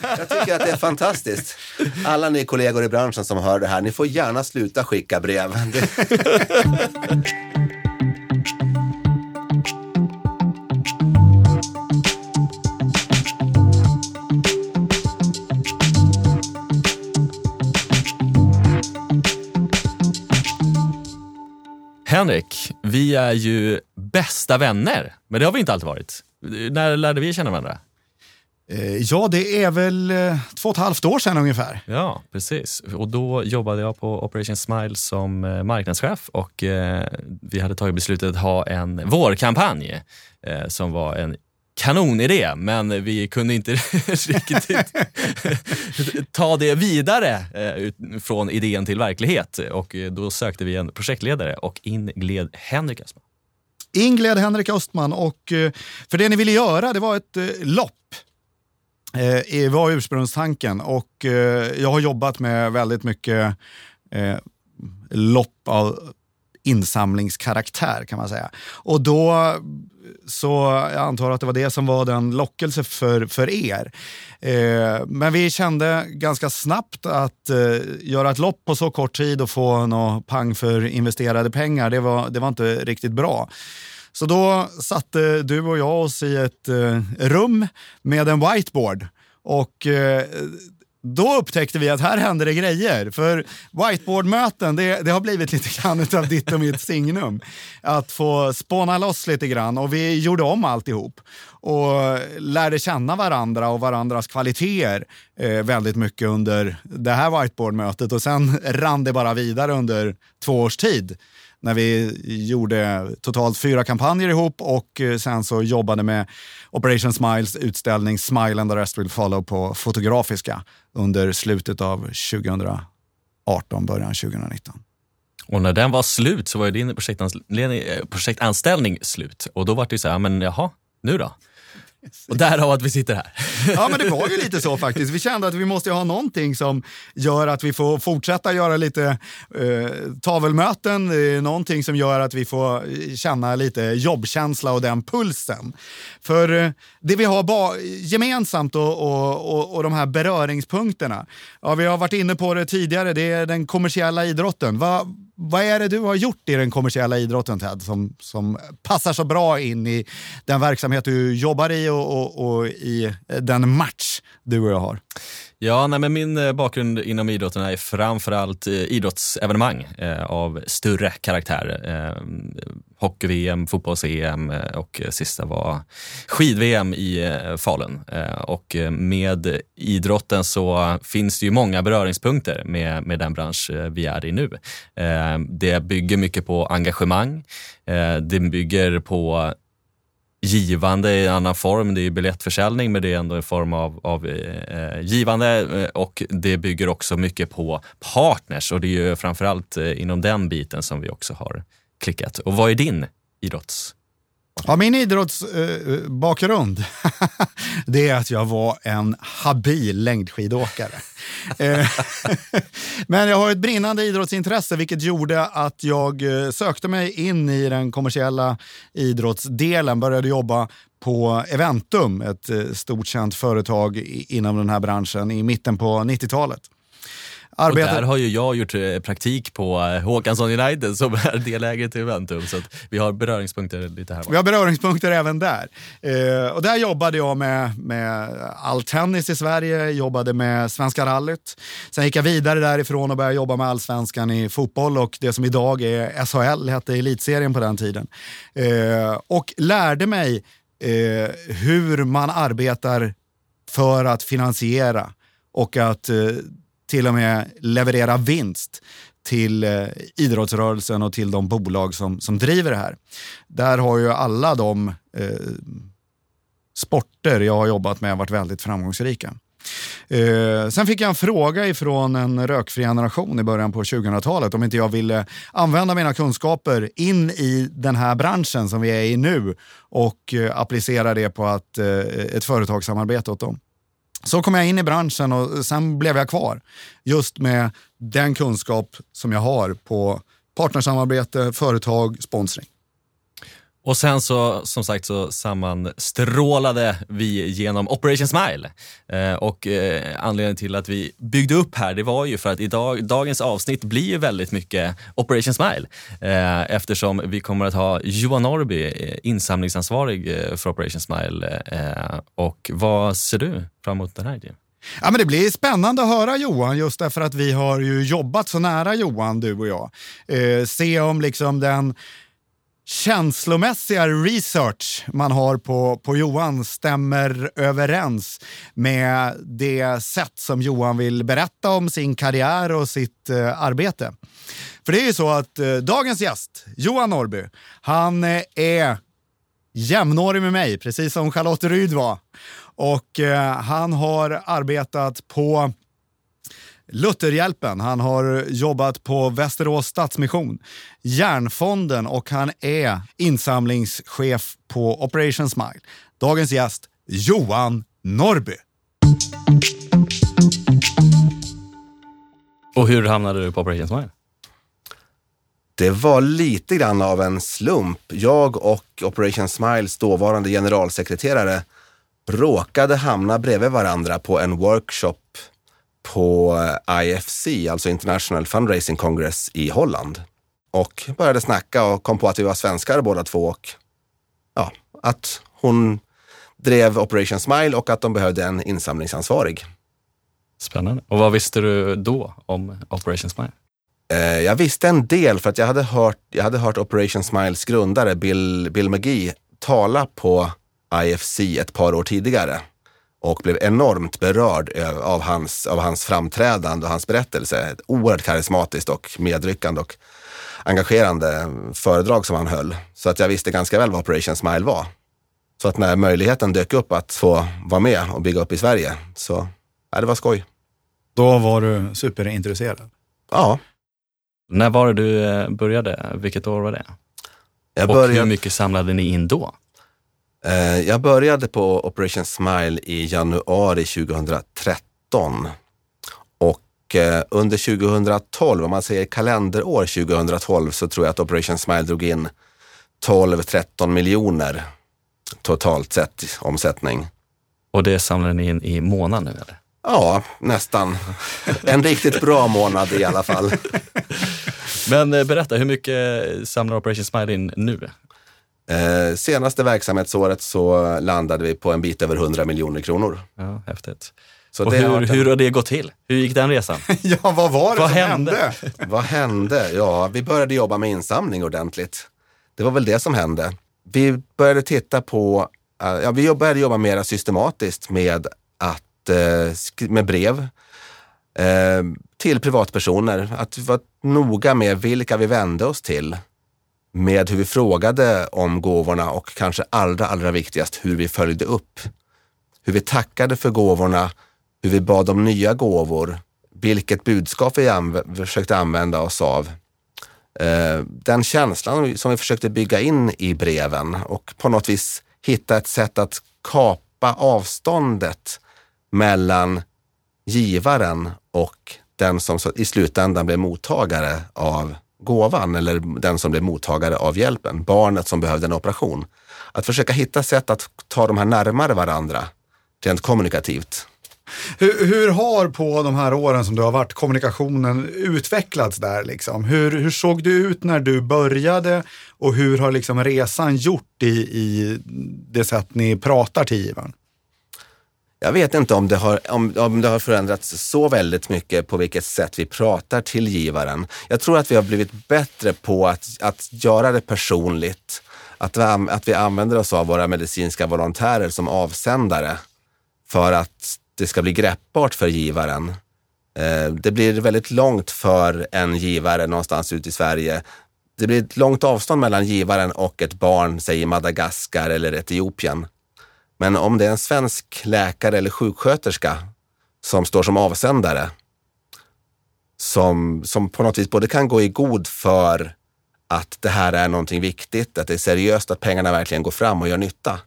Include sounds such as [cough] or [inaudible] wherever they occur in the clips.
Jag tycker att det är fantastiskt. Alla ni kollegor i branschen som hör det här, ni får gärna sluta skicka brev. Henrik, vi är ju bästa vänner, men det har vi inte alltid varit. När lärde vi känna varandra? Eh, ja, det är väl eh, två och ett halvt år sedan ungefär. Ja, precis. Och då jobbade jag på Operation Smile som eh, marknadschef och vi hade tagit beslutet att ha en vårkampanj som var en kanonidé, men vi kunde inte [laughs] riktigt [laughs] ta det vidare från idén till verklighet. Och då sökte vi en projektledare och in gled Henrik Östman. In gled Henrik Östman och för det ni ville göra det var ett lopp eh, var ursprungstanken och eh, jag har jobbat med väldigt mycket eh, lopp av insamlingskaraktär kan man säga. Och då så jag antar att det var det som var den lockelse för, för er. Eh, men vi kände ganska snabbt att eh, göra ett lopp på så kort tid och få något pang för investerade pengar, det var, det var inte riktigt bra. Så då satte du och jag oss i ett eh, rum med en whiteboard. Och eh, då upptäckte vi att här händer det grejer. För whiteboardmöten, det, det har blivit lite grann av ditt och mitt signum. Att få spåna loss lite grann. Och vi gjorde om alltihop. Och lärde känna varandra och varandras kvaliteter eh, väldigt mycket under det här whiteboardmötet. Och sen rann det bara vidare under två års tid när vi gjorde totalt fyra kampanjer ihop och eh, sen så jobbade med Operation Smiles utställning Smile and the rest will follow på Fotografiska under slutet av 2018, början 2019. Och när den var slut så var ju din projektanställning slut och då var det ju så här, men jaha, nu då? [laughs] Och därav att vi sitter här. Ja, men det var ju lite så faktiskt. Vi kände att vi måste ha någonting som gör att vi får fortsätta göra lite eh, tavelmöten, eh, någonting som gör att vi får känna lite jobbkänsla och den pulsen. För eh, det vi har gemensamt och, och, och, och, de här beröringspunkterna, ja, vi har varit inne på det tidigare, det är den kommersiella idrotten. Va, vad är det du har gjort i den kommersiella idrotten Ted som, som passar så bra in i den verksamhet du jobbar i och, och, och i den match du och jag har? Ja, nej, men min eh, bakgrund inom idrotten är framförallt eh, idrottsevenemang eh, av större karaktär. Hockey-VM, fotbolls-EM och sista var skid-VM i Falun. och med idrotten så finns det ju många beröringspunkter med, med den bransch vi är i nu. det bygger mycket på engagemang. det bygger på givande i annan form. Det är biljettförsäljning men det är ändå en form av, av eh, eh givande eh, och det bygger också mycket på partners och det är ju framförallt eh, inom den biten som vi också har klickat. Och vad är din idrotts Ja, min idrottsbakgrund eh, eh [laughs] det är att jag var en habil längdskidåkare. [laughs] Eh, [laughs] men jag har ett brinnande idrottsintresse vilket gjorde att jag eh, sökte mig in i den kommersiella idrottsdelen, började jobba på Eventum, ett stort känt företag inom den här branschen i mitten på 90-talet. Arbetet... Och där har ju jag gjort eh, praktik på eh, Håkansson United som är delägare i Eventum. Så vi har beröringspunkter lite här. Vi har beröringspunkter även där. Eh, och där jobbade jag med, med all tennis i Sverige, jobbade med Svenska rallyt. Sen gick jag vidare därifrån och började jobba med allsvenskan i fotboll och det som idag är SHL, hette elitserien på den tiden. Eh, och lärde mig eh, hur man arbetar för att finansiera och att eh, till och med leverera vinst till eh, idrottsrörelsen och till de bolag som, som driver det här. Där har ju alla de eh, sporter jag har jobbat med varit väldigt framgångsrika. Eh, sen fick jag en fråga ifrån en rökfri generation i början på 2000-talet om inte jag ville använda mina kunskaper in i den här branschen som vi är i nu och eh, applicera det på att, eh, ett företagssamarbete åt dem. Så kom jag in i branschen och sen blev jag kvar. Just med den kunskap som jag har på partnersamarbete, företag, sponsring. Och sen så, som sagt, så sammanstrålade vi genom Operation Smile. Eh, och eh, anledningen till att vi byggde upp här, det var ju för att idag, dagens avsnitt blir ju väldigt mycket Operation Smile. Eh, eftersom vi kommer att ha Johan Norrby, eh, insamlingsansvarig eh, för Operation Smile. Eh, och vad ser du fram emot den här idén? Ja, men det blir spännande att höra Johan just därför att vi har ju jobbat så nära Johan, du och jag. Eh, se om liksom den känslomässiga research man har på, på Johan stämmer överens med det sätt som Johan vill berätta om sin karriär och sitt eh, arbete. För det är ju så att eh, dagens gäst, Johan Norrby, han eh, är jämnårig med mig, precis som Charlotte Ryd var. Och eh, han har arbetat på Lutherhjälpen, han har jobbat på Västerås Stadsmission, Järnfonden och han är insamlingschef på Operation Smile. Dagens gäst, Johan Norby. Och hur hamnade du på Operation Smile? Det var lite grann av en slump. Jag och Operation Smiles dåvarande generalsekreterare råkade hamna bredvid varandra på en workshop på IFC, alltså International Fundraising Congress i Holland. Och började snacka och kom på att vi var svenskar båda två och ja, att hon drev Operation Smile och att de behövde en insamlingsansvarig. Spännande. Och vad visste du då om Operation Smile? Eh, jag visste en del för att jag hade hört, jag hade hört Operation Smiles grundare Bill, Bill McGee tala på IFC ett par år tidigare och blev enormt berörd av hans, av hans framträdande och hans berättelse. Ett oerhört karismatiskt och medryckande och engagerande föredrag som han höll. Så att jag visste ganska väl vad Operation Smile var. Så att när möjligheten dök upp att få vara med och bygga upp i Sverige, så ja, det var skoj. Då var du superintresserad? Ja. När var det du eh, började? Vilket år var det? Jag och började, hur mycket samlade ni in då? Eh, jag började på Operation Smile i januari 2013. Och eh, under 2012, om man säger kalenderår 2012, så tror jag att Operation Smile drog in 12-13 miljoner totalt sett i omsättning. Och det samlade ni in i månaden nu eller? Ja, nästan. En riktigt bra månad i alla fall. [laughs] Men eh, berätta, hur mycket samlar Operation Smile in nu? Eh, senaste verksamhetsåret så landade vi på en bit över 100 miljoner kronor. Ja, häftigt. Så och det har hur, varit hur har det gått till? Hur gick den resan? [laughs] ja, vad var det Vad som hände? hände? Vad hände? Ja, vi började jobba med insamling ordentligt. Det var väl det som hände. Vi började titta på, eh, ja, vi började jobba mer systematiskt med att, eh, med brev eh, till privatpersoner. Att vara noga med vilka vi vände oss till. Med hur vi frågade om gåvorna och kanske allra, allra viktigast hur vi följde upp. Hur vi tackade för gåvorna, hur vi bad om nya gåvor, vilket budskap vi anv- försökte använda oss av. Eh, den känslan som vi försökte bygga in i breven och på något vis hitta ett sätt att kapa avståndet mellan givaren och den som i slutändan blev mottagare av gåvan eller den som blev mottagare av hjälpen, barnet som behövde en operation. Att försöka hitta sätt att ta de här närmare varandra, rent kommunikativt. Hur, hur har på de här åren som du har varit kommunikationen utvecklats där? Liksom? Hur, hur såg det ut när du började och hur har liksom resan gjort i, i det sätt ni pratar till givaren? Jag vet inte om det, har, om, om det har förändrats så väldigt mycket på vilket sätt vi pratar till givaren. Jag tror att vi har blivit bättre på att, att göra det personligt. Att vi, att vi använder oss av våra medicinska volontärer som avsändare för att det ska bli greppbart för givaren. Eh, det blir väldigt långt för en givare någonstans ute i Sverige. Det blir ett långt avstånd mellan givaren och ett barn, säg i Madagaskar eller Etiopien. Men om det är en svensk läkare eller sjuksköterska som står som avsändare, som, som på något vis både kan gå i god för att det här är någonting viktigt, att det är seriöst, att pengarna verkligen går fram och gör nytta,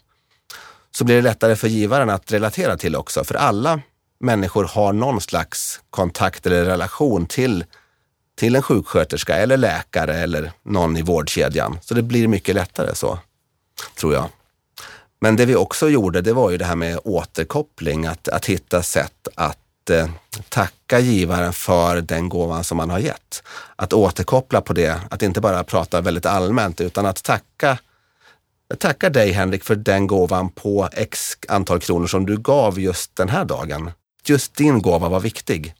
så blir det lättare för givaren att relatera till också. För alla människor har någon slags kontakt eller relation till, till en sjuksköterska eller läkare eller någon i vårdkedjan. Så det blir mycket lättare så. tror jag. Men det vi också gjorde, det var ju det här med återkoppling, att, att hitta sätt att eh, tacka givaren för den gåvan som man har gett. Att återkoppla på det, att inte bara prata väldigt allmänt utan att tacka jag tackar dig Henrik för den gåvan på x antal kronor som du gav just den här dagen. Just din gåva var viktig.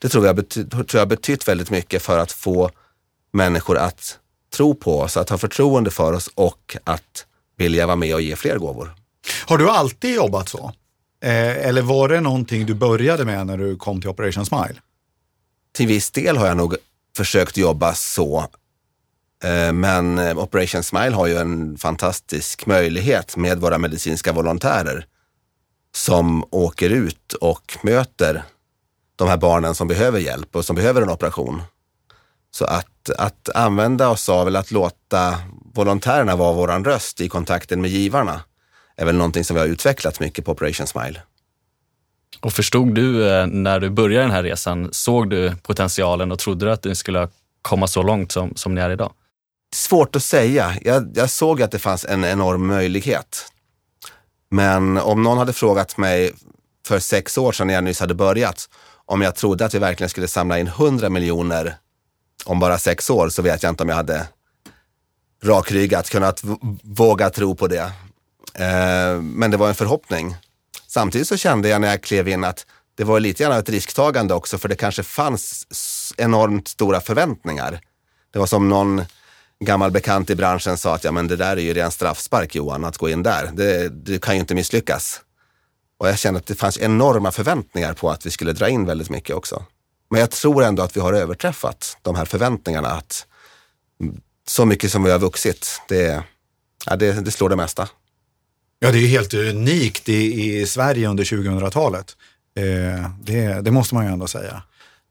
Det tror jag, bety tror jag betytt väldigt mycket för att få människor att tro på oss, att ha förtroende för oss och att vilja vara med och ge fler gåvor. Har du alltid jobbat så? Eh, eller var det någonting du började med när du kom till Operation Smile? Till viss del har jag nog försökt jobba så. Eh, men eh, Operation Smile har ju en fantastisk möjlighet med våra medicinska volontärer som åker ut och möter de här barnen som behöver hjälp och som behöver en operation. Så att, att använda oss av, eller att låta volontärerna vara våran röst i kontakten med givarna är väl någonting som vi har utvecklat mycket på Operation Smile. Och förstod du eh, när du började den här resan, såg du potentialen och trodde du att du skulle komma så långt som, som ni är idag? Svårt att säga. Jag, jag såg att det fanns en enorm möjlighet. Men om någon hade frågat mig för sex år sedan när jag nyss hade börjat, om jag trodde att vi verkligen skulle samla in 100 miljoner om bara sex år så vet jag inte om jag hade rakryggat kunnat våga tro på det. Eh, men det var en förhoppning. Samtidigt så kände jag när jag klev in att det var lite grann av ett risktagande också för det kanske fanns enormt stora förväntningar. Det var som någon gammal bekant i branschen sa att ja, men det där är ju ren straffspark Johan, att gå in där. Det, du kan ju inte misslyckas. Och jag kände att det fanns enorma förväntningar på att vi skulle dra in väldigt mycket också. Men jag tror ändå att vi har överträffat de här förväntningarna. Att så mycket som vi har vuxit, det, ja, det, det slår det mesta. Ja, det är ju helt unikt i, i Sverige under 2000-talet. Eh, det, det, måste man ju ändå säga.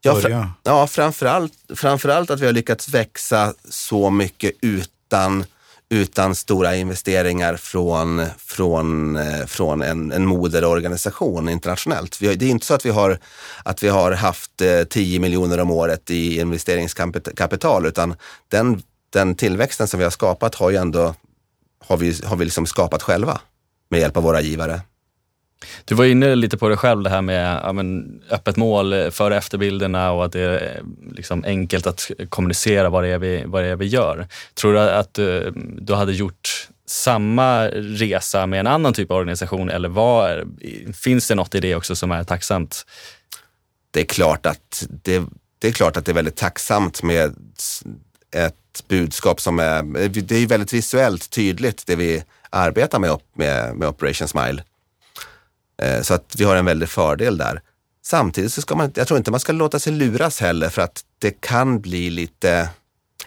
Ja, fra, ja framförallt, framförallt att vi har lyckats växa så mycket utan utan stora investeringar från, från, eh, från en, en moderorganisation internationellt. det är inte så att vi har, att vi har haft 10 eh, miljoner om året i investeringskapital, utan den, den tillväxten som vi har skapat har ju ändå har vi, har vi liksom skapat själva med hjälp av våra givare. Du var inne lite på det själv, det här med ja, men, öppet mål före och efterbilderna och att det är liksom enkelt att kommunicera vad det är vi, vad det är vi gör. Tror du att du, eh, du hade gjort samma resa med en annan typ av organisation eller var, finns det något i det också som är tacksamt? Det är klart att det, det, är, klart att det är väldigt tacksamt med ett budskap som är, det är väldigt visuellt tydligt det vi arbetar med, med, med Operation Smile. Eh, så att vi har en väldig fördel där. Samtidigt så ska man, jag tror inte man ska låta sig luras heller för att det kan bli lite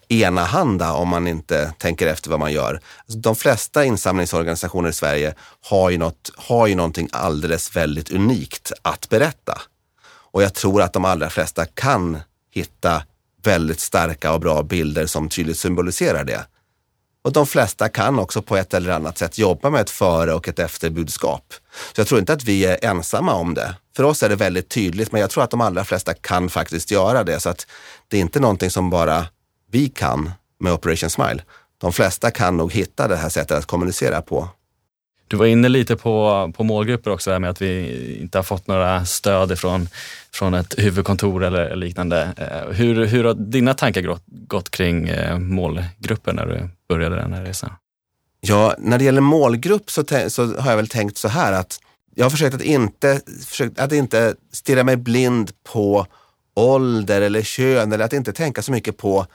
enahanda om man inte tänker efter vad man gör. Alltså, de flesta insamlingsorganisationer i Sverige har ju, något, har ju någonting alldeles väldigt unikt att berätta. Och jag tror att de allra flesta kan hitta väldigt starka och bra bilder som tydligt symboliserar det. Och de flesta kan också på ett eller annat sätt jobba med ett före och ett efterbudskap. Så jag tror inte att vi är ensamma om det. För oss är det väldigt tydligt, men jag tror att de allra flesta kan faktiskt göra det. Så att det är inte någonting som bara vi kan med Operation Smile. De flesta kan nog hitta det här sättet att kommunicera på. Du var inne lite på, på målgrupper också, här med att vi inte har fått några stöd ifrån, från ett huvudkontor eller liknande. Eh, hur, hur har dina tankar gått, gått kring eh, målgrupper när du började den här resan? Ja, när det gäller målgrupp så, så har jag väl tänkt så här att jag har försökt att inte, försökt att inte stirra mig blind på ålder eller kön eller att inte tänka så mycket på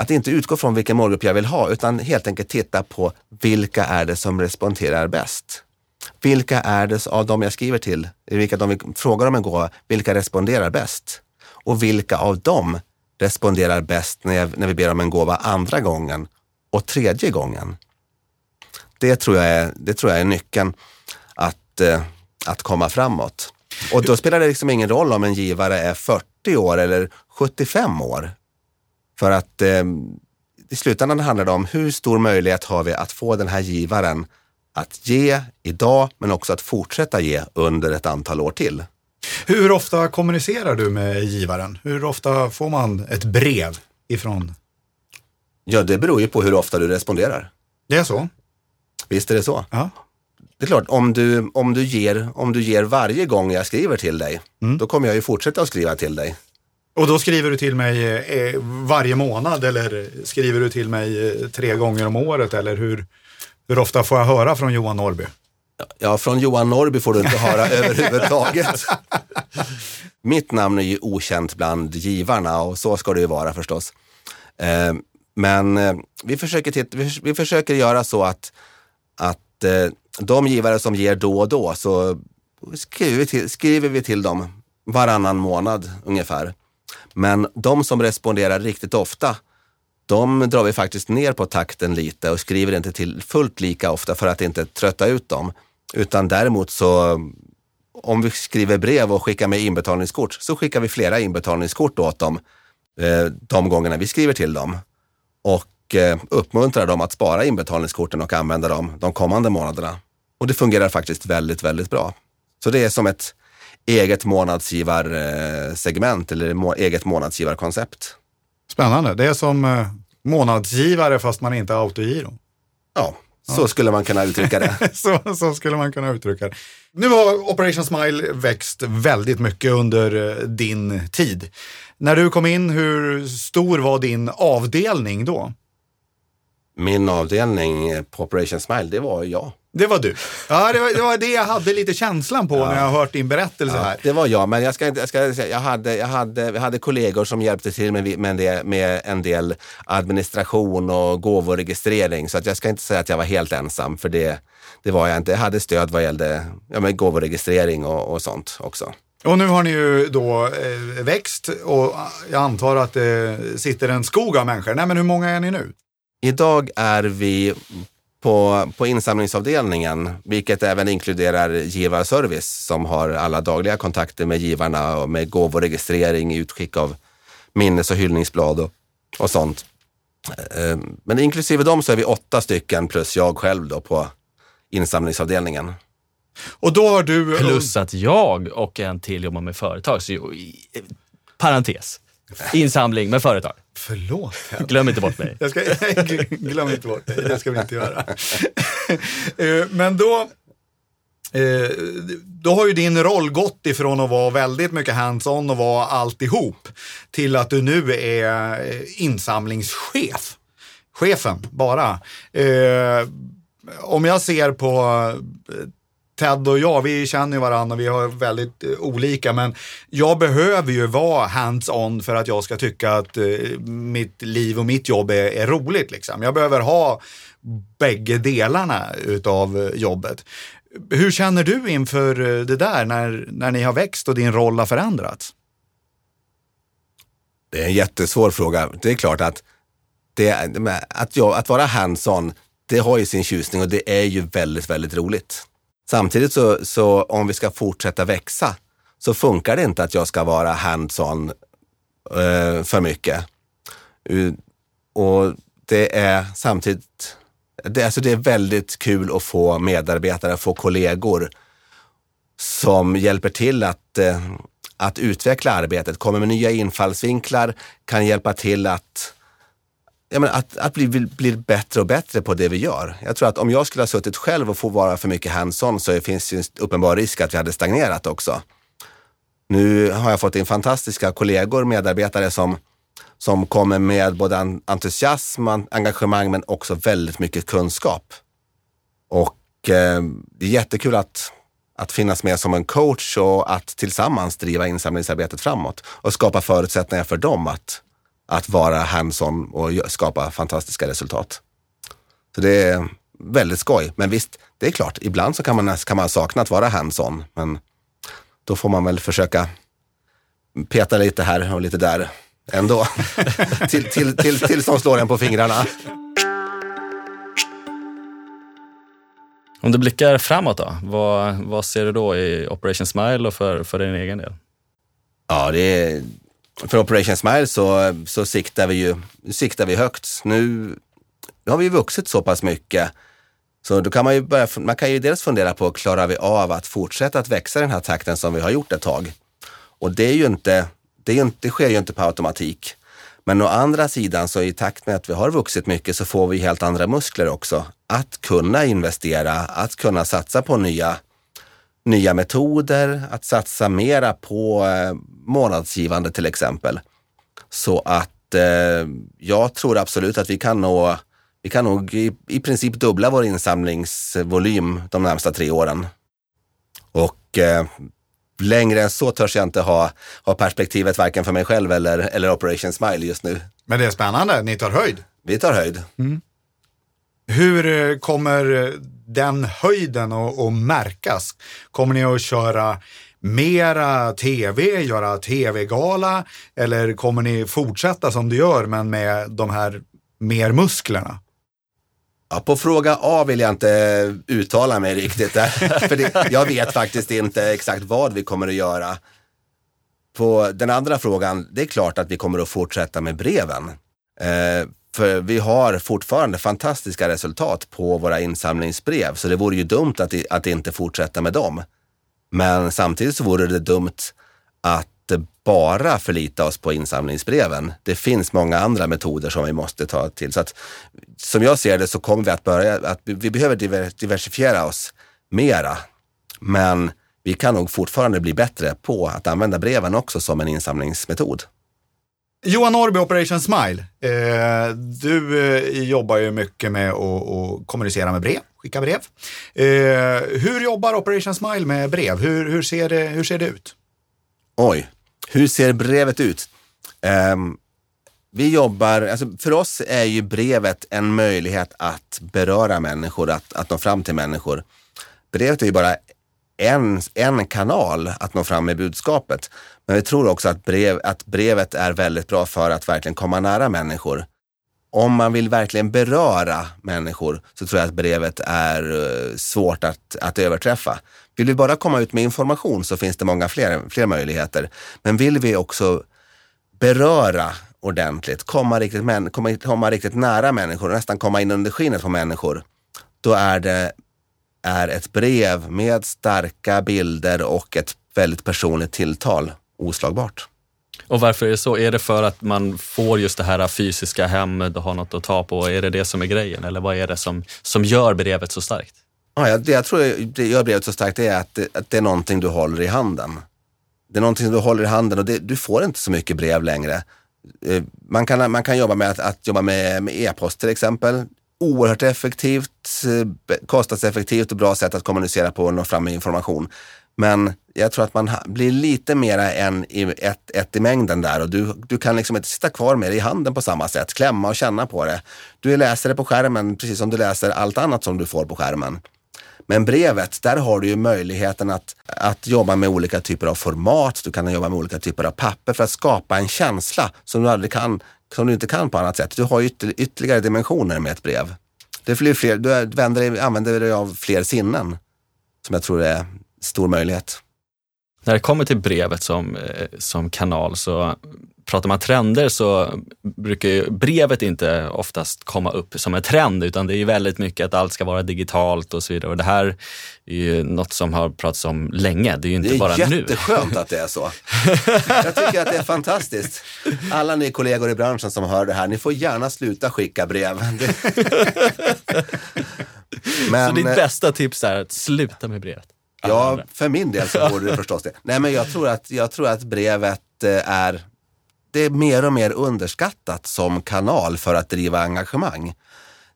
att inte utgå från vilken målgrupp jag vill ha utan helt enkelt titta på vilka är det som responderar bäst. Vilka är det av dem jag skriver till, vilka de frågar om en gåva, vilka responderar bäst? Och vilka av dem responderar bäst när, jag, när vi ber om en gåva andra gången och tredje gången? Det tror jag är, det tror jag är nyckeln att, eh, att komma framåt. Och då spelar det liksom ingen roll om en givare är 40 år eller 75 år. För att eh, i slutändan handlar det om hur stor möjlighet har vi att få den här givaren att ge idag, men också att fortsätta ge under ett antal år till. Hur ofta kommunicerar du med givaren? Hur ofta får man ett brev ifrån? Ja, det beror ju på hur ofta du responderar. Det är så? Visst är det så. Ja. Det är klart, om du, om du, ger, om du ger varje gång jag skriver till dig, då kommer jag ju fortsätta att skriva till dig. Och då skriver du till mig eh, eh, varje månad eller skriver du till mig eh, tre gånger om året eller hur, hur ofta får jag höra från Johan Norrby? Ja, från Johan Norrby får du inte höra [laughs] överhuvudtaget. Mitt namn är ju okänt bland givarna och så ska det ju vara förstås. Men vi försöker, titta, vi försöker göra så att, att de givare som ger då och då så skriver vi till, skriver vi till dem varannan månad ungefär. Men de som responderar riktigt ofta, de drar vi faktiskt ner på takten lite och skriver inte till fullt lika ofta för att inte trötta ut dem. Utan däremot så, om vi skriver brev och skickar med inbetalningskort, så skickar vi flera inbetalningskort åt dem eh, de gångerna vi skriver till dem. Och eh, uppmuntrar dem att spara inbetalningskorten och använda dem de kommande månaderna. Och det fungerar faktiskt väldigt, väldigt bra. Så det är som ett eget månadsgivarsegment eller må, eget månadsgivarkoncept. Spännande. Det är som eh, månadsgivare fast man inte har autogiro. Ja, så skulle man kunna uttrycka det. [laughs] så, så skulle man kunna uttrycka det. Nu har Operation Smile växt väldigt mycket under eh, din tid. När du kom in, hur stor var din avdelning då? Min avdelning på Operation Smile, det var jag. Det var du. Ja, det var det, var det jag hade lite känslan på när jag har hört din berättelse här. Det var jag, men jag ska inte, jag ska säga, jag hade, jag hade, jag hade kollegor som hjälpte till med, med, det, med en del administration och gåvoregistrering. Så att jag ska inte säga att jag var helt ensam, för det, det var jag inte. Jag hade stöd vad gällde ja, men gåvoregistrering och, och sånt också. Och nu har ni ju då eh, växt och jag antar att det sitter en skog av människor. Nej, men hur många är ni nu? Idag är vi på, på insamlingsavdelningen, vilket även inkluderar givarservice som har alla dagliga kontakter med givarna och med gåvoregistrering, utskick av minnes och hyllningsblad och, och sånt. Eh, Men inklusive dem så är vi åtta stycken plus jag själv då på insamlingsavdelningen. Och då har du... Plus att jag och en till jobbar med företag. Så, parentes. Insamling med företag. Förlåt. Ted. Glöm inte bort mig. [laughs] Jag ska, [laughs] glöm inte bort det, det ska vi inte göra. [laughs] Eh, Men då, eh, då har ju din roll gått ifrån att vara väldigt mycket hands-on och vara alltihop till att du nu är eh, insamlingschef. Chefen, bara. Om jag ser på Ted och jag, vi känner ju varandra och vi har väldigt eh, olika, men jag behöver ju vara hands-on för att jag ska tycka att eh, mitt liv och mitt jobb är, är roligt. Liksom. Jag behöver ha bägge delarna utav eh, jobbet. Hur känner du inför eh, det där när, när ni har växt och din roll har förändrats? Det är en jättesvår fråga. Det är klart att, det, att, jag, att vara hands-on, det har ju sin tjusning och det är ju väldigt, väldigt roligt. Samtidigt så, så om vi ska fortsätta växa så funkar det inte att jag ska vara hands-on eh, för mycket. Och det är samtidigt, det, alltså det är väldigt kul att få medarbetare, få kollegor som hjälper till att, eh, att utveckla arbetet, kommer med nya infallsvinklar, kan hjälpa till att, jag menar, att, att bli, bli bättre och bättre på det vi gör. Jag tror att om jag skulle ha suttit själv och få vara för mycket hands-on så finns ju en uppenbar risk att vi hade stagnerat också. Nu har jag fått in fantastiska kollegor, medarbetare som, som kommer med både entusiasm, engagemang men också väldigt mycket kunskap. Och eh, det är jättekul att, att finnas med som en coach och att tillsammans driva insamlingsarbetet framåt och skapa förutsättningar för dem att, att vara hands-on och skapa fantastiska resultat. Så det är väldigt skoj. Men visst, det är klart, ibland så kan man, kan man sakna att vara hands-on, men då får man väl försöka peta lite här och lite där ändå. [laughs] till, till, till, tills de slår en på fingrarna. Om du blickar framåt då, vad, vad ser du då i Operation Smile och för, för din egen del? Ja, det är, för Operation Smile så, så siktar vi ju siktar vi högt. Nu, har vi ju vuxit så pass mycket. Så då kan man ju börja, man kan ju dels fundera på, klarar vi av att fortsätta att växa i den här takten som vi har gjort ett tag? Och det är ju inte, det, är ju inte, det sker ju inte på automatik. Men å andra sidan så i takt med att vi har vuxit mycket så får vi helt andra muskler också att kunna investera, att kunna satsa på nya, nya metoder, att satsa mera på eh, månadsgivande till exempel. Så att eh, jag tror absolut att vi kan nå vi kan nog i, i princip dubbla vår insamlingsvolym de närmsta tre åren. Och eh, längre än så törs jag inte ha, ha perspektivet varken för mig själv eller, eller Operation Smile just nu. Men det är spännande, ni tar höjd. Vi tar höjd. Mm. Hur eh, kommer den höjden att, märkas? Kommer ni att köra mera tv, göra tv-gala eller kommer ni fortsätta som du gör men med de här mer musklerna? Ja, på fråga A vill jag inte uttala mig riktigt. [laughs] För det, jag vet faktiskt inte exakt vad vi kommer att göra. På den andra frågan, det är klart att vi kommer att fortsätta med breven. Eh, för vi har fortfarande fantastiska resultat på våra insamlingsbrev, så det vore ju dumt att, att inte fortsätta med dem. Men samtidigt så vore det dumt att bara förlita oss på insamlingsbreven. Det finns många andra metoder som vi måste ta till. Så att, som jag ser det så kommer vi att börja, att vi behöver diversifiera oss mera. Men vi kan nog fortfarande bli bättre på att använda breven också som en insamlingsmetod. Johan Norrby, Operation Smile. Eh, du eh, jobbar ju mycket med att kommunicera med brev, skicka brev. Eh, hur jobbar Operation Smile med brev? Hur, hur, ser, det, hur ser det ut? Oj, hur ser brevet ut? Ehm, vi jobbar, alltså för oss är ju brevet en möjlighet att beröra människor, att, att nå fram till människor. Brevet är ju bara en, en kanal att nå fram med budskapet. Men vi tror också att, brev, att brevet är väldigt bra för att verkligen komma nära människor. Om man vill verkligen beröra människor så tror jag att brevet är eh, svårt att, att överträffa. Vill vi bara komma ut med information så finns det många fler, fler möjligheter. Men vill vi också beröra ordentligt, komma riktigt, komma, komma riktigt nära människor, nästan komma in under skinnet på människor, då är det är ett brev med starka bilder och ett väldigt personligt tilltal oslagbart. Och varför är det så? Är det för att man får just det här fysiska hemmet och har något att ta på? Är det det som är grejen? Eller vad är det som, som gör brevet så starkt? Ja, det jag tror det gör brevet så starkt är att det, att det är någonting du håller i handen. Det är någonting du håller i handen och det, du får inte så mycket brev längre. Eh, man kan, man kan jobba med att, att jobba med e-post till exempel. Oerhört effektivt, eh, kostnadseffektivt och bra sätt att kommunicera på och nå fram med information. Men jag tror att man blir lite mera än ett, ett i mängden där och du, du kan liksom inte sitta kvar med det i handen på samma sätt, klämma och känna på det. Du läser det på skärmen precis som du läser allt annat som du får på skärmen. Men brevet, där har du ju möjligheten att, att jobba med olika typer av format. Du kan jobba med olika typer av papper för att skapa en känsla som du, aldrig kan, som du inte kan på annat sätt. Du har ytter, ytterligare dimensioner med ett brev. Det blir fler, du vänder, använder dig av fler sinnen som jag tror är stor möjlighet. När det kommer till brevet som, eh, som kanal så pratar man trender så brukar ju brevet inte oftast komma upp som en trend utan det är ju väldigt mycket att allt ska vara digitalt och så vidare. Och det här är ju något som har pratats om länge. Det är ju inte bara nu. Det är jätteskönt att det är så. Jag tycker att det är fantastiskt. Alla ni kollegor i branschen som hör det här, ni får gärna sluta skicka brev. Men, [laughs] så ditt bästa tips är att sluta med brevet? Ja, för min del så [laughs] borde det förstås det. Nej, men jag tror att, jag tror att brevet eh, är, det är mer och mer underskattat som kanal för att driva engagemang.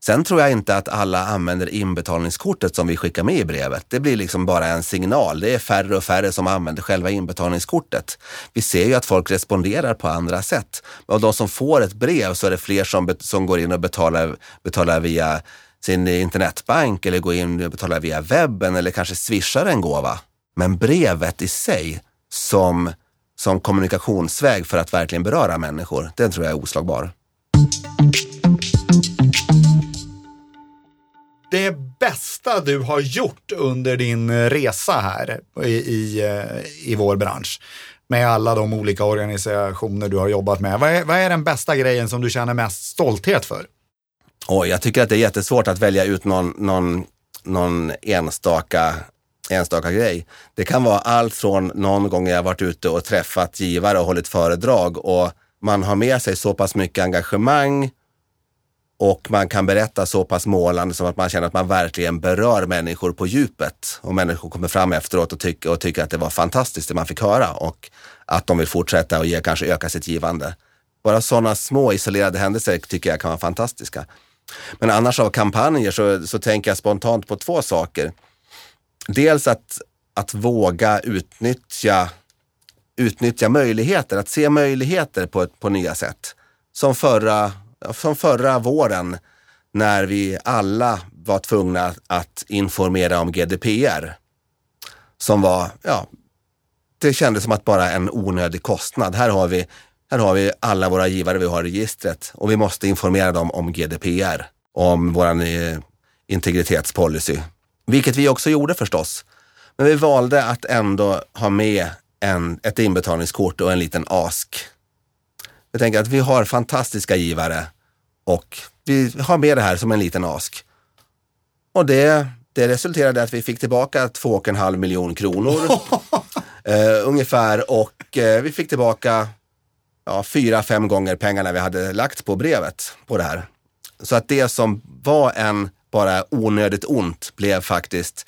Sen tror jag inte att alla använder inbetalningskortet som vi skickar med i brevet. Det blir liksom bara en signal. Det är färre och färre som använder själva inbetalningskortet. Vi ser ju att folk responderar på andra sätt. Och de som får ett brev så är det fler som, som går in och betalar, betalar via sin internetbank eller gå in och betala via webben eller kanske swishar en gåva. Men brevet i sig som, som kommunikationsväg för att verkligen beröra människor, den tror jag är oslagbar. Det bästa du har gjort under din resa här i, i, eh, i vår bransch med alla de olika organisationer du har jobbat med. Vad är, vad är den bästa grejen som du känner mest stolthet för? Oj, jag tycker att det är jättesvårt att välja ut någon, någon, någon enstaka, enstaka grej. Det kan vara allt från någon gång jag varit ute och träffat givare och hållit föredrag och man har med sig så pass mycket engagemang och man kan berätta så pass målande som att man känner att man verkligen berör människor på djupet och människor kommer fram efteråt och, tycker och tycker att det var fantastiskt det man fick höra och att de vill fortsätta och ge, kanske öka sitt givande. Bara sådana små isolerade händelser tycker jag kan vara fantastiska. Men annars av kampanjer så, så tänker jag spontant på två saker. Dels att, att våga utnyttja, utnyttja möjligheter, att se möjligheter på, på nya sätt. Som förra, som förra våren när vi alla var tvungna att informera om GDPR. Som var, ja, det kändes som att bara en onödig kostnad. Här har vi här har vi alla våra givare vi har i registret och vi måste informera dem om GDPR, om vår eh, integritetspolicy. Vilket vi också gjorde förstås. Men vi valde att ändå ha med en, ett inbetalningskort och en liten ask. Jag tänker att vi har fantastiska givare och vi har med det här som en liten ask. Och det, det resulterade i att vi fick tillbaka 2,5 miljoner kronor [laughs] eh, ungefär och eh, vi fick tillbaka ja, fyra, fem gånger pengarna vi hade lagt på brevet på det här. Så att det som var en bara onödigt ont blev faktiskt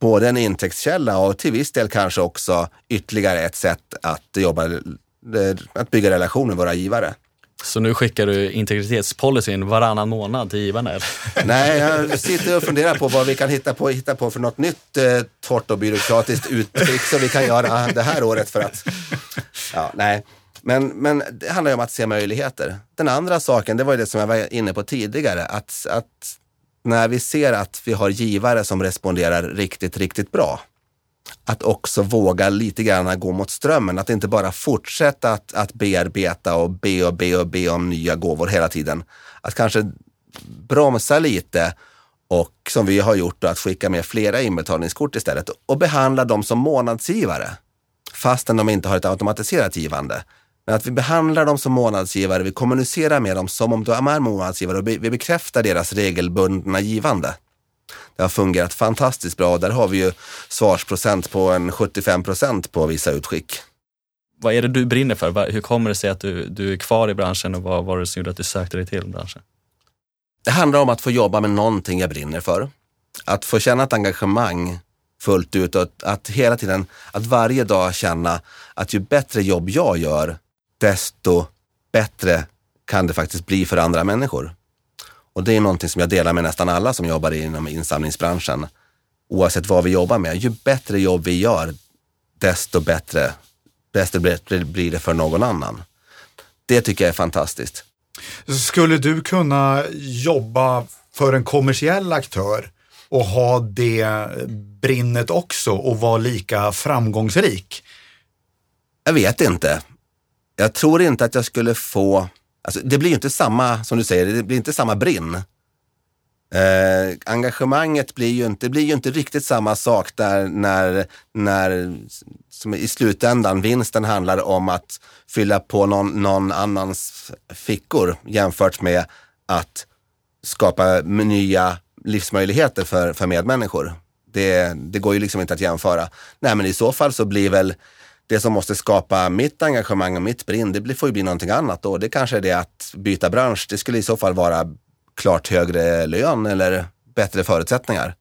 både en intäktskälla och till viss del kanske också ytterligare ett sätt att jobba, eh, att bygga relationer med våra givare. Så nu skickar du integritetspolicyn varannan månad till givarna? [laughs] Nej, jag sitter och funderar på vad vi kan hitta på, hitta på för något nytt eh, torrt och byråkratiskt uttryck som vi kan göra det här året för att... Ja, nej. Men, men det handlar ju om att se möjligheter. Den andra saken, det var ju det som jag var inne på tidigare, att, att när vi ser att vi har givare som responderar riktigt, riktigt bra, att också våga lite grann gå mot strömmen. Att inte bara fortsätta att, att bearbeta och be och be och be om nya gåvor hela tiden. Att kanske bromsa lite och som vi har gjort, att skicka med flera inbetalningskort istället och behandla dem som månadsgivare fastän de inte har ett automatiserat givande. Men att vi behandlar dem som månadsgivare, vi kommunicerar med dem som om de är månadsgivare och vi bekräftar deras regelbundna givande. Det har fungerat fantastiskt bra och där har vi ju svarsprocent på en 75 procent på vissa utskick. Vad är det du brinner för? Hur kommer det sig att du, du är kvar i branschen och vad var det som gjorde att du sökte dig till branschen? Det handlar om att få jobba med någonting jag brinner för. Att få känna ett engagemang fullt ut och att hela tiden, att varje dag känna att ju bättre jobb jag gör, desto bättre kan det faktiskt bli för andra människor. Och det är någonting som jag delar med nästan alla som jobbar inom insamlingsbranschen. Oavsett vad vi jobbar med. Ju bättre jobb vi gör, desto bättre, desto bättre blir det för någon annan. Det tycker jag är fantastiskt. Skulle du kunna jobba för en kommersiell aktör och ha det brinnet också och vara lika framgångsrik? Jag vet inte jag tror inte att jag skulle få, alltså det blir ju inte samma, som du säger, det blir inte samma brinn. Eh, engagemanget blir ju inte, blir ju inte riktigt samma sak där när, när som i slutändan vinsten handlar om att fylla på någon, någon annans fickor jämfört med att skapa nya livsmöjligheter för, för medmänniskor. Det, det går ju liksom inte att jämföra. Nej, men i så fall så blir väl det som måste skapa mitt engagemang och mitt brinn, det får ju bli någonting annat då. Det kanske är det att byta bransch. Det skulle i så fall vara klart högre lön eller bättre förutsättningar.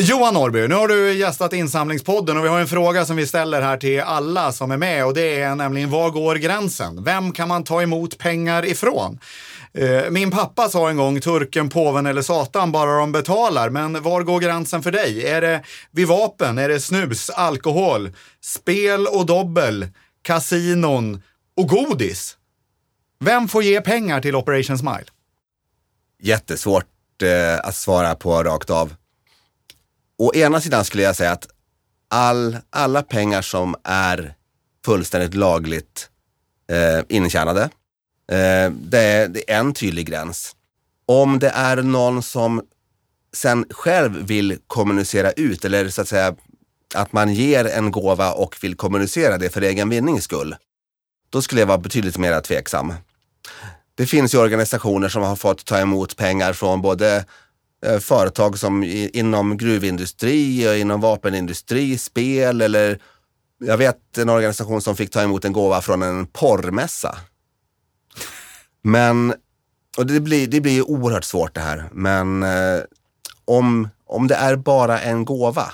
Johan Norrby, nu har du gästat Insamlingspodden och vi har en fråga som vi ställer här till alla som är med och det är nämligen var går gränsen? Vem kan man ta emot pengar ifrån? Eh, min pappa sa en gång turken, påven eller satan bara de betalar. Men var går gränsen för dig? Är det vid vapen? Är det snus, alkohol, spel och dobbel, kasinon och godis? Vem får ge pengar till Operation Smile? Jättesvårt eh, att svara på rakt av. Å ena sidan skulle jag säga att all, alla pengar som är fullständigt lagligt eh, intjänade det, är, det är en tydlig gräns. Om det är någon som sen själv vill kommunicera ut eller så att säga att man ger en gåva och vill kommunicera det för egen vinnings skull. Då skulle jag vara betydligt mer tveksam. Det finns ju organisationer som har fått ta emot pengar från både eh, företag som inom gruvindustri och inom vapenindustri, spel eller jag vet en organisation som fick ta emot en gåva från en porrmässa men, och det blir, det blir ju oerhört svårt det här, men eh, om, om det är bara en gåva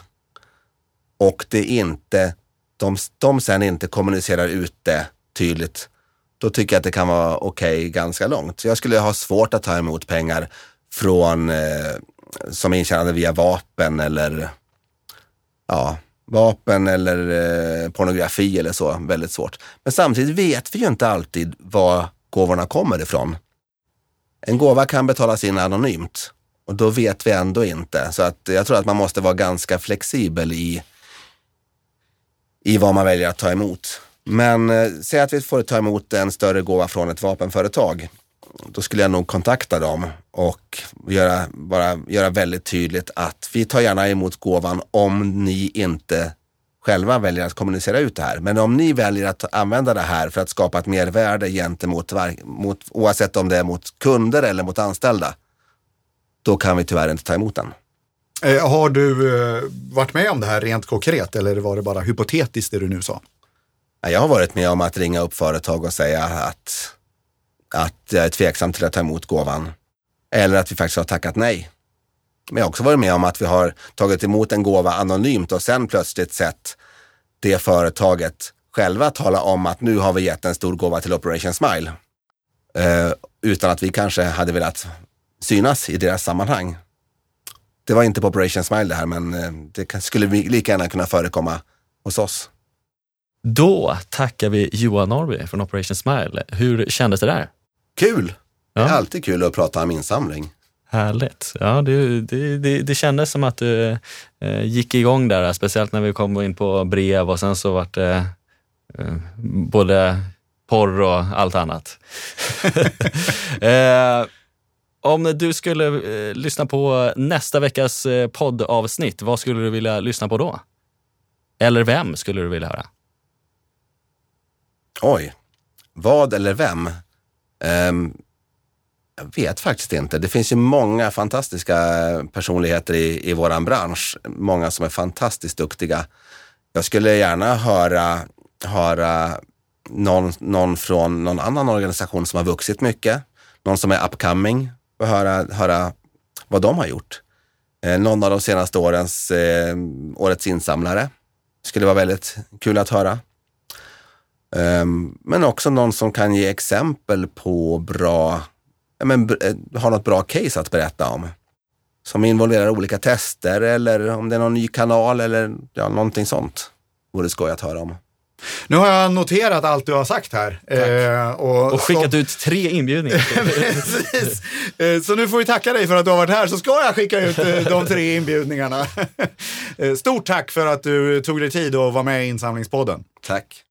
och det inte, de, de sen inte kommunicerar ut det tydligt, då tycker jag att det kan vara okej okay ganska långt. Så jag skulle ha svårt att ta emot pengar från, eh, som är intjänade via vapen eller ja, vapen eller eh, pornografi eller så. Väldigt svårt. Men samtidigt vet vi ju inte alltid vad gåvorna kommer ifrån. En gåva kan betalas in anonymt och då vet vi ändå inte. Så att jag tror att man måste vara ganska flexibel i, i vad man väljer att ta emot. Men eh, säg att vi får ta emot en större gåva från ett vapenföretag. Då skulle jag nog kontakta dem och göra, bara göra väldigt tydligt att vi tar gärna emot gåvan om ni inte själva väljer att kommunicera ut det här. Men om ni väljer att använda det här för att skapa ett mervärde gentemot, mot, oavsett om det är mot kunder eller mot anställda, då kan vi tyvärr inte ta emot den. Eh, har du eh, varit med om det här rent konkret eller var det bara hypotetiskt det du nu sa? Jag har varit med om att ringa upp företag och säga att, att jag är tveksam till att ta emot gåvan. Eller att vi faktiskt har tackat nej. Men jag har också varit med om att vi har tagit emot en gåva anonymt och sen plötsligt sett det företaget själva tala om att nu har vi gett en stor gåva till Operation Smile. Eh, utan att vi kanske hade velat synas i deras sammanhang. Det var inte på Operation Smile det här, men eh, det skulle lika gärna kunna förekomma hos oss. Då tackar vi Johan Norby från Operation Smile. Hur kändes det där? Kul! Ja. Det är alltid kul att prata om insamling. Härligt. Ja, det, det, det, det kändes som att du eh, gick igång där, speciellt när vi kom in på brev och sen så vart det eh, både porr och allt annat. [laughs] eh, om du skulle eh, lyssna på nästa veckas eh, poddavsnitt, vad skulle du vilja lyssna på då? Eller vem skulle du vilja höra? Oj, vad eller vem? Um, jag vet faktiskt inte. Det finns ju många fantastiska personligheter i, i våran bransch. Många som är fantastiskt duktiga. Jag skulle gärna höra, höra någon, någon från någon annan organisation som har vuxit mycket. Någon som är upcoming och höra, höra vad de har gjort. Eh, någon av de senaste årens eh, årets insamlare. Skulle vara väldigt kul att höra. Um, men också någon som kan ge exempel på bra men, eh, har något bra case att berätta om. Som involverar olika tester eller om det är någon ny kanal eller ja, någonting sånt. Vore skoj att höra om. Nu har jag noterat allt du har sagt här. Eh, och, och, skickat så... ut tre inbjudningar. [laughs] Precis. Eh, så nu får vi tacka dig för att du har varit här, så ska jag skicka ut eh, de tre inbjudningarna. [laughs] Stort tack för att du tog dig tid att vara med i Insamlingspodden. Tack.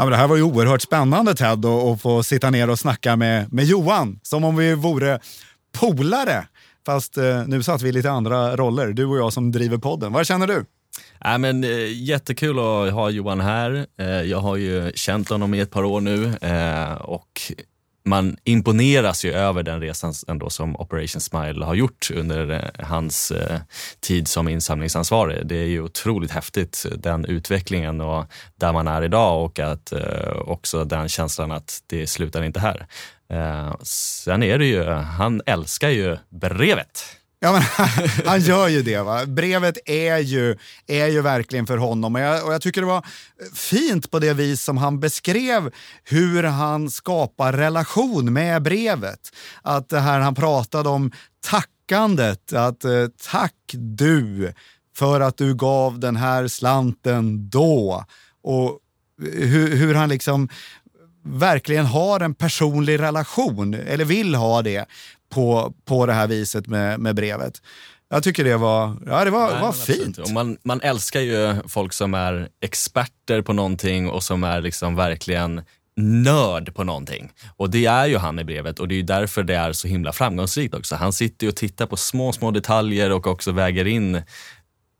Ja, men det här var ju oerhört spännande Ted att få sitta ner och snacka med, med Johan som om vi vore polare. Fast eh, nu satt vi i lite andra roller, du och jag som driver podden. Vad känner du? Äh, men, eh, jättekul att ha Johan här. Eh, jag har ju känt honom i ett par år nu eh, och man imponeras ju över den resan ändå som Operation Smile har gjort under eh, hans eh, tid som insamlingsansvarig. Det är ju otroligt häftigt, den utvecklingen och där man är idag och att eh, också den känslan att det slutar inte här. Sen är det ju, han älskar ju brevet. Ja, men [laughs] han gör ju det. Va? Brevet är ju, är ju verkligen för honom och jag, och jag tycker det var fint på det vis som han beskrev hur han skapar relation med brevet. Att det här han pratade om tackandet, att eh, tack du för att du gav den här slanten då. Och hur, hur han liksom verkligen har en personlig relation, eller vill ha det, på, på det här viset med, med brevet. Jag tycker det var, ja, det var, Nej, var fint. Och man, man älskar ju folk som är experter på någonting och som är liksom verkligen nörd på någonting. Och det är ju han i brevet och det är därför det är så himla framgångsrikt också. Han sitter och tittar på små, små detaljer och också väger in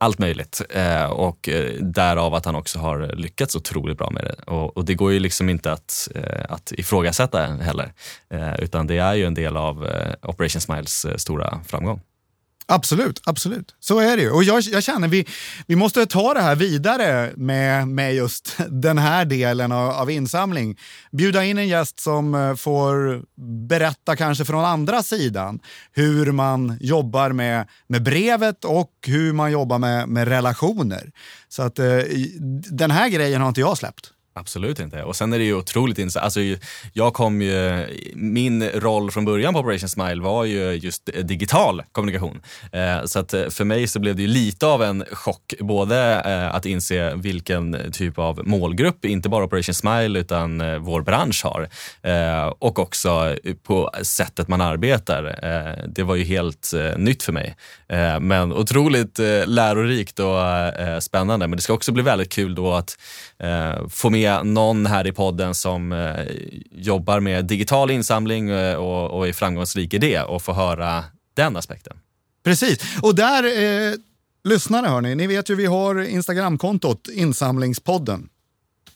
allt möjligt. Eh, och eh, därav att han också har lyckats otroligt bra med det. Och, och det går ju liksom inte att, eh, att ifrågasätta heller. Eh, utan det är ju en del av eh, Operation Smiles eh, stora framgång. Absolut, absolut. Så är det ju. Och jag, jag känner vi, vi måste ta det här vidare med, med just [laughs] den här delen av, av insamling. Bjuda in en gäst som eh, får berätta kanske från andra sidan hur man jobbar med, med brevet och hur man jobbar med, med relationer. Så att eh, den här grejen har inte jag släppt. Absolut inte. Och sen är det ju otroligt intressant. Alltså, jag kom ju, min roll från början på Operation Smile var ju just digital kommunikation. Eh, så att eh, för mig så blev det ju lite av en chock, både eh, att inse vilken typ av målgrupp, inte bara Operation Smile utan vår bransch har. Och också på sättet man arbetar. Det var ju helt nytt för mig. men otroligt lärorikt och spännande. Men det ska också bli väldigt kul då att Eh, få med någon här i podden som eh, jobbar med digital insamling eh, och, och är framgångsrik i det och få höra den aspekten. Precis, och där, eh, lyssnare hörni, ni vet ju vi har Instagramkontot Insamlingspodden.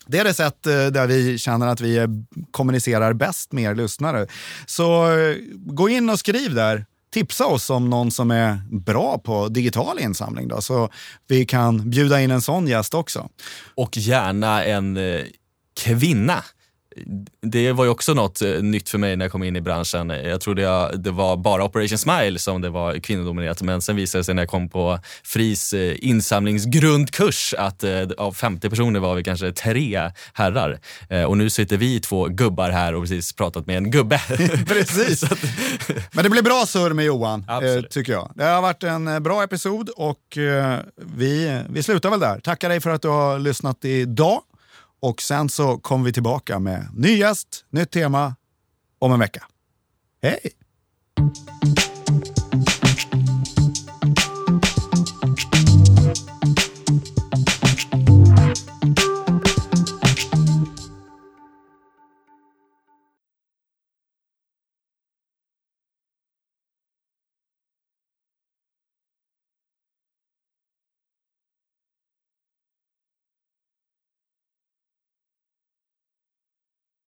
Det är det sätt eh, där vi känner att vi kommunicerar bäst med er lyssnare. Så gå in och skriv där tipsa oss om någon som är bra på digital insamling då, så vi kan bjuda in en sån gäst också. Och gärna en eh, kvinna det var ju också något eh, nytt för mig när jag kom in i branschen. Jag trodde jag, det var bara Operation Smile som det var kvinnodominerat, men sen visade det sig när jag kom på FRIs eh, insamlingsgrundkurs att eh, av 50 personer var vi kanske tre herrar. Och nu sitter vi två gubbar här och precis pratat med en gubbe. [laughs] precis. men det blir bra surr med Johan, Absolut. tycker jag. Det har varit en bra episod och vi, vi slutar väl där. Tackar dig för att du har lyssnat idag. Och sen så kommer vi tillbaka med ny gäst, nytt tema om en vecka. Hej!